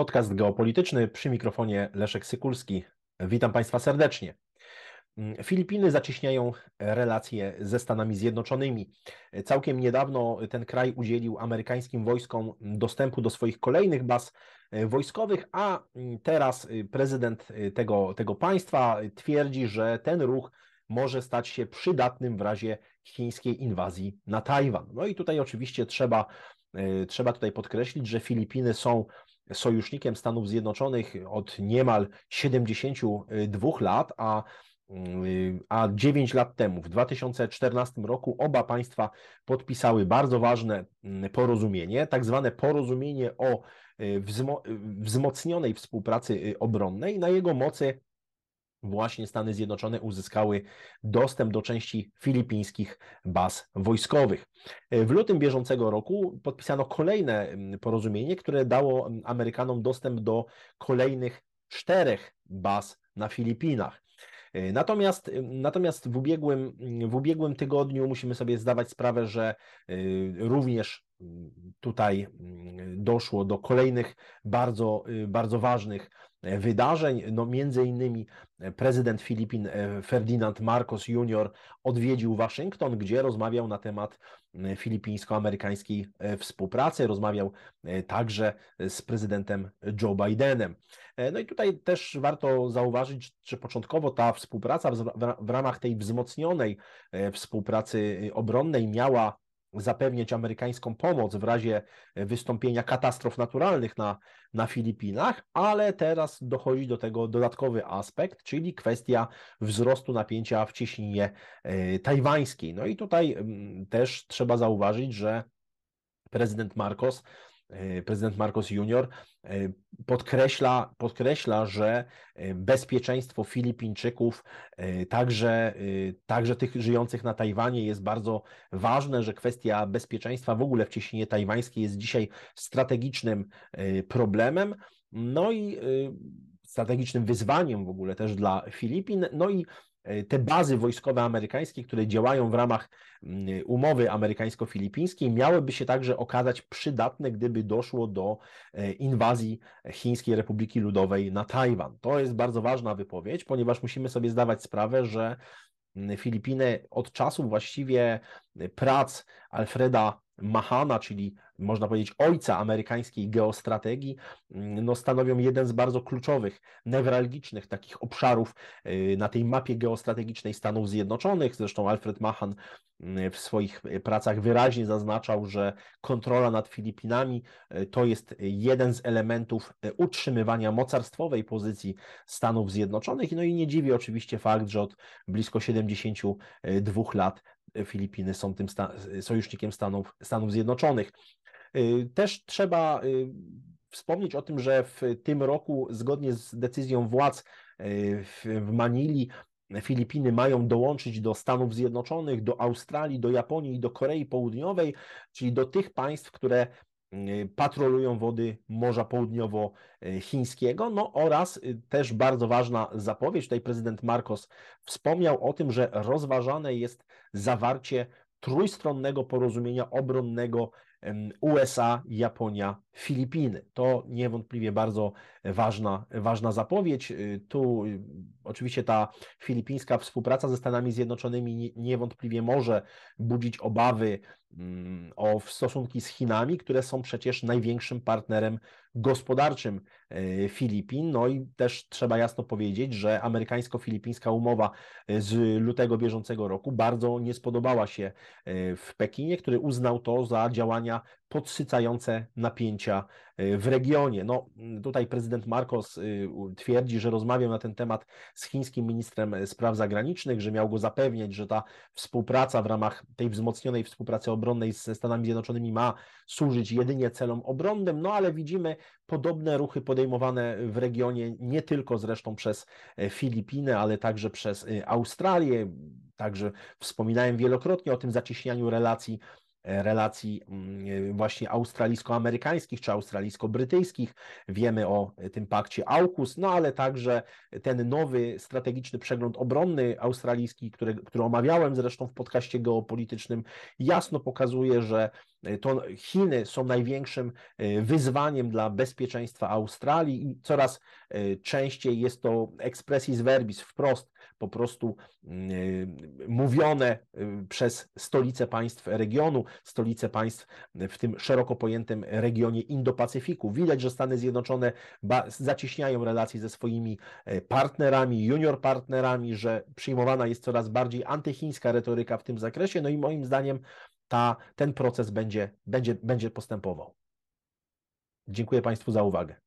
Podcast geopolityczny przy mikrofonie Leszek Sykulski. Witam Państwa serdecznie. Filipiny zacieśniają relacje ze Stanami Zjednoczonymi. Całkiem niedawno ten kraj udzielił amerykańskim wojskom dostępu do swoich kolejnych baz wojskowych, a teraz prezydent tego, tego państwa twierdzi, że ten ruch może stać się przydatnym w razie chińskiej inwazji na Tajwan. No i tutaj oczywiście trzeba, trzeba tutaj podkreślić, że Filipiny są sojusznikiem Stanów Zjednoczonych od niemal 72 lat, a a 9 lat temu, w 2014 roku, oba państwa podpisały bardzo ważne mm, porozumienie, tak zwane porozumienie o y, wzmocnionej współpracy y, obronnej. Na jego mocy właśnie Stany Zjednoczone uzyskały dostęp do części filipińskich baz wojskowych. W lutym bieżącego roku podpisano kolejne mm, porozumienie, które dało mm, Amerykanom dostęp do kolejnych czterech baz na Filipinach. Natomiast, natomiast w, ubiegłym, w ubiegłym tygodniu musimy sobie zdawać sprawę, że y, również tutaj doszło do kolejnych bardzo, y, bardzo ważnych wydarzeń. No między innymi prezydent Filipin e, Ferdinand Marcos Jr. odwiedził Waszyngton, gdzie rozmawiał na temat e, filipińsko-amerykańskiej e, współpracy, rozmawiał także z prezydentem Joe Bidenem. No i tutaj też warto zauważyć, że początkowo ta współpraca w ramach tej wzmocnionej współpracy obronnej miała zapewniać amerykańską pomoc w razie wystąpienia katastrof naturalnych na, na Filipinach, ale teraz dochodzi do tego dodatkowy aspekt, czyli kwestia wzrostu napięcia w cieśninie e, tajwańskiej. No i tutaj mm, też trzeba zauważyć, że prezydent Marcos E, prezydent Marcos Jr. E, podkreśla, podkreśla, że e, bezpieczeństwo Filipińczyków, także, także tych żyjących na Tajwanie jest bardzo ważne, że kwestia bezpieczeństwa w ogóle w cieśninie tajwańskiej jest dzisiaj strategicznym problemem. No i strategicznym wyzwaniem w ogóle też dla Filipin. No i E, te bazy wojskowe amerykańskie, które działają w ramach mm, umowy amerykańsko-filipińskiej, miałyby się także okazać przydatne, gdyby doszło do e, inwazji Chińskiej Republiki Ludowej na Tajwan. To jest bardzo ważna wypowiedź, ponieważ musimy sobie zdawać sprawę, że mm, Filipiny od czasu właściwie prac Alfreda Mahana, czyli można powiedzieć ojca amerykańskiej geostrategii, mm, no stanowią jeden z bardzo kluczowych, newralgicznych takich obszarów y, na tej mapie geostrategicznej Stanów Zjednoczonych. Zresztą Alfred Mahan mm, w swoich pracach wyraźnie zaznaczał, że kontrola nad Filipinami y, to jest jeden z elementów y, utrzymywania mocarstwowej pozycji Stanów Zjednoczonych. No i nie dziwi oczywiście fakt, że od blisko 72 lat Filipiny są tym sta sojusznikiem Stanów, Stanów Zjednoczonych. Y, też trzeba y, wspomnieć o tym, że w tym roku, zgodnie z decyzją władz y, w Manili, Filipiny mają dołączyć do Stanów Zjednoczonych, do Australii, do Japonii i do Korei Południowej, czyli do tych państw, które patrolują wody Morza Południowo-Chińskiego. No oraz też bardzo ważna zapowiedź, tutaj prezydent Marcos wspomniał o tym, że rozważane jest zawarcie trójstronnego porozumienia obronnego USA, Japonia, Filipiny. To niewątpliwie bardzo ważna, ważna zapowiedź. Y, tu y, oczywiście ta filipińska współpraca ze Stanami Zjednoczonymi niewątpliwie może budzić obawy mm, o stosunki z Chinami, które są przecież największym partnerem gospodarczym e, Filipin. No i też trzeba jasno powiedzieć, że amerykańsko-filipińska umowa z lutego bieżącego roku bardzo nie spodobała się w Pekinie, który uznał to za działania podsycające napięcia y, w regionie. No, tutaj prezydent Marcos y, twierdzi, że rozmawiał na ten temat z chińskim ministrem spraw zagranicznych, że miał go zapewniać, że ta współpraca w ramach tej wzmocnionej współpracy obronnej ze Stanami Zjednoczonymi ma służyć jedynie celom obronnym, no ale widzimy podobne ruchy podejmowane w regionie, nie tylko zresztą przez e, Filipiny, ale także przez e, Australię. Także wspominałem wielokrotnie o tym zacieśnianiu relacji E, relacji mm, właśnie australijsko-amerykańskich czy australijsko-brytyjskich. Wiemy o tym pakcie AUKUS, no ale także ten nowy strategiczny przegląd obronny australijski, który, który omawiałem zresztą w podcaście geopolitycznym, jasno pokazuje, że to Chiny są największym wyzwaniem dla bezpieczeństwa Australii i coraz częściej jest to expressis verbis, wprost po prostu mówione przez stolice państw regionu, stolice państw w tym szeroko pojętym regionie Indo-Pacyfiku. Widać, że Stany Zjednoczone zacieśniają relacje ze swoimi partnerami, junior partnerami, że przyjmowana jest coraz bardziej antychińska retoryka w tym zakresie, no i moim zdaniem ta, ten proces będzie, będzie, będzie postępował. Dziękuję Państwu za uwagę.